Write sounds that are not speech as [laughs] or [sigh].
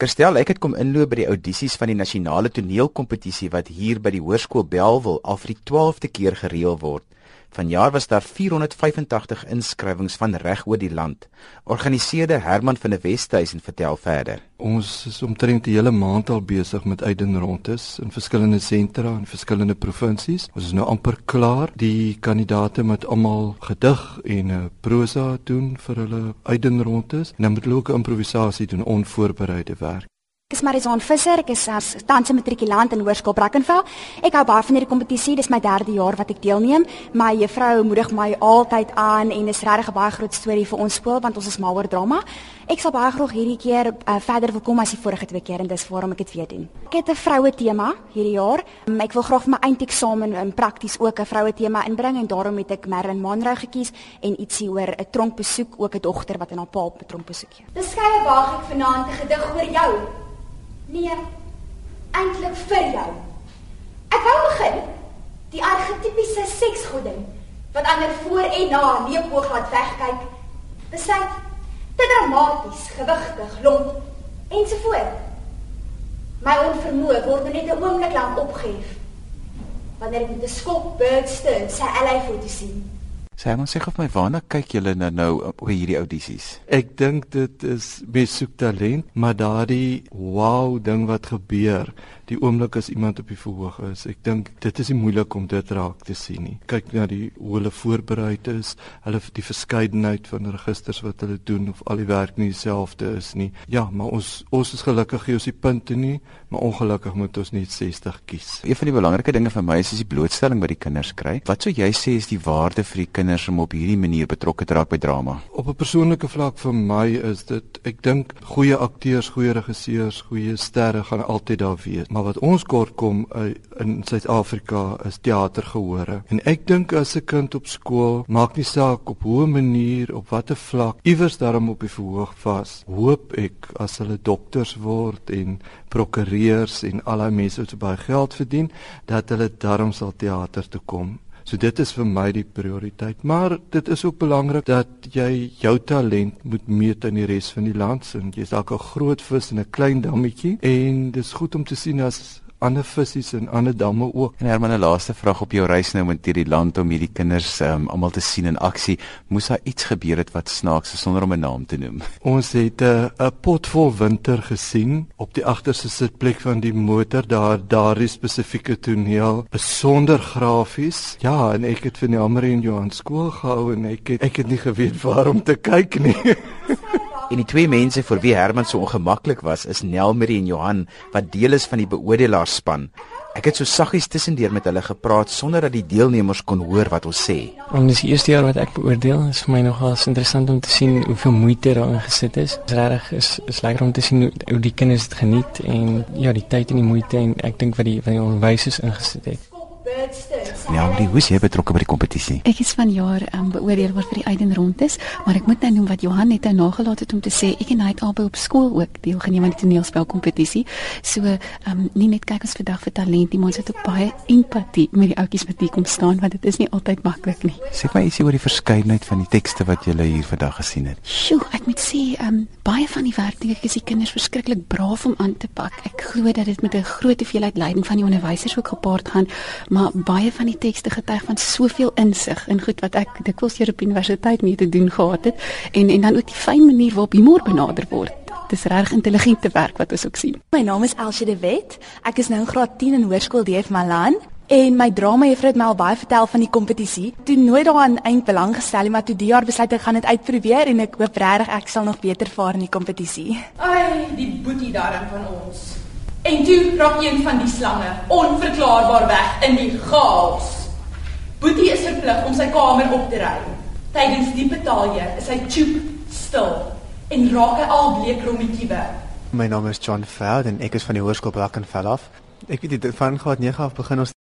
Kirstel, ek het kom inloop by die audisies van die nasionale toneelkompetisie wat hier by die Hoërskool Belwel al vir die 12de keer gereël word. Vanjaar was daar 485 inskrywings van reg oor die land. Organiseerder Herman van der Westhuizen vertel verder. Ons is omtrent die hele maand al besig met uitdenrondes in verskillende sentra in verskillende provinsies. Ons is nou amper klaar. Die kandidaate moet almal gedig en uh, prosa doen vir hulle uitdenrondes en dan moet hulle ook improvisasie doen onvoorbereide werk. Ek is Marizon Visser, ek is as tans 'n matrikulant in Hoërskool Brackenfell. Ek hou baie van hierdie kompetisie, dis my 3de jaar wat ek deelneem. My juffrou moedig my altyd aan en dis regtig 'n baie groot storie vir ons skool want ons is mal oor drama. Ek sal baie graag hierdie keer uh, verder wil kom as die vorige twee keer en dis waarom ek dit weer doen. Ek het 'n vroue tema hierdie jaar. Um, ek wil graag vir my eindeksamen in prakties ook 'n vroue tema inbring en daarom het ek Merlin Monroe gekies en ietsie oor 'n tronkbesoek, ook 'n dogter wat in haar pa op 'n tronkbesoek gaan. Dis skeye waag ek vanaand 'n gedig oor jou. Nee, eintlik vir jou. Ek wou begin die argetipiese seksgodin wat ander voor en na leepoog laat wegkyk. Besluit te dramaties, gewigtig, lomp ensovoort. My onvermoë word nou net 'n oomblik lank opgehef wanneer ek met 'n skop birdste sy ally foto sien. Maar sê vir my waarna kyk julle nou nou oor hierdie audisies? Ek dink dit is mens soek talent, maar daardie wow ding wat gebeur, die oomblik as iemand op die verhoog is. Ek dink dit is nie moeilik om dit raak te sien nie. Kyk na die hoe hulle voorberei is, hulle die verskeidenheid van registers wat hulle doen of al die werk nie dieselfde is nie. Ja, maar ons ons is gelukkig gee ons die punte nie, maar ongelukkig moet ons net 60 kies. Een van die belangrike dinge vir my is is die blootstelling wat die kinders kry. Wat sou jy sê is die waarde vir die kinders om op hierdie manier betrokke te raak by drama? Op 'n persoonlike vlak vir my is dit ek dink goeie akteurs, goeie regisseurs, goeie sterre gaan altyd daar wees. Maar wat ons kort kom uh, in Suid-Afrika is teatergehore. En ek dink as 'n kind op skool maak nie saak op hoe 'n manier op watter vlak iewers daarom op die verhoog vas. Hoop ek as hulle dokters word en prokureurs en al daai mense wat baie geld verdien, dat hulle daarom sal teater toe kom. So dit is vir my die prioriteit, maar dit is ook belangrik dat jy jou talent moet meet in die res van die land. Jy's dalk 'n groot vis in 'n klein dammetjie en dis goed om te sien as ander visse en ander damme ook. En Herman, 'n laaste vraag op jou reis nou met hierdie land om hierdie kinders um, almal te sien in aksie. Moes daar iets gebeur het wat snaaks is sonder om 'n naam te noem? [laughs] Ons het 'n uh, 'n pot vol winter gesien op die agterste sitplek van die motor daar daardie spesifieke toneel besonder grafies. Ja, en ek het vir Jammer en Johan skool gehou en ek het ek het nie geweet [laughs] waar om te kyk nie. [laughs] En die twee mense vir wie Herman so ongemaklik was, is Nelmarie en Johan wat deel is van die beoordelaarsspan. Ek het so saggies tussendeur met hulle gepraat sonder dat die deelnemers kon hoor wat ons sê. En dis die eerste jaar wat ek beoordeel. Is vir my nogal interessant om te sien hoeveel moeite daarin gesit is. Dit is regtig is is lekker om te sien hoe die kinders dit geniet en ja, die tyd en die moeite en ek dink wat die wat die onderwysers ingesit het. Ja, wie hoe jy betrokke by die kompetisie? Ek is van jaar um, beoordeel word vir die Eiden rondes, maar ek moet nou noem wat Johan net nou nagelaat het om te sê ek en hy het albei op skool ook deelgeneem aan die toneelspel kompetisie. So, ehm um, nie net kyk ons vandag vir talent, nie, maar ons het ook baie empatie met die ouetjies wat hier kom staan want dit is nie altyd maklik nie. Sê my ietsie oor die verskeidenheid van die tekste wat jy hier vandag gesien het. Sjoe, ek moet sê, ehm um, baie van die werk dink ek is die kinders verskriklik braaf om aan te pak. Ek glo dat dit met 'n groot hoeveelheid leiding van die onderwysers ook gepaard gaan, maar baie van die tekste getuig van soveel insig in goed wat ek dikwels hier op universiteit mee te doen gehad het en en dan ook die fyn manier waarop humor benader word. Dis reg intelligente werk wat ons ook sien. My naam is Elsie de Wet. Ek is nou in graad 10 in Hoërskool DF Malan. En my drama juffrou het my al baie vertel van die kompetisie. Toe nooit daaraan eind belang gestel nie, maar toe die jaar besluit ek gaan dit uitprobeer en ek hoop regtig ek sal nog beter vaar in die kompetisie. Ai, die boetie daarin van ons. En toe raak een van die slange onverklaarbaar weg in die chaos. Boetie is verplig om sy kamer op te ruim. Tydens die betalje is hy choop stil en raak hy al bleek romitiewe. My naam is John Veld en ek is van die Hoërskool Brackenfell af. Ek weet dit van graad 9 af begin ons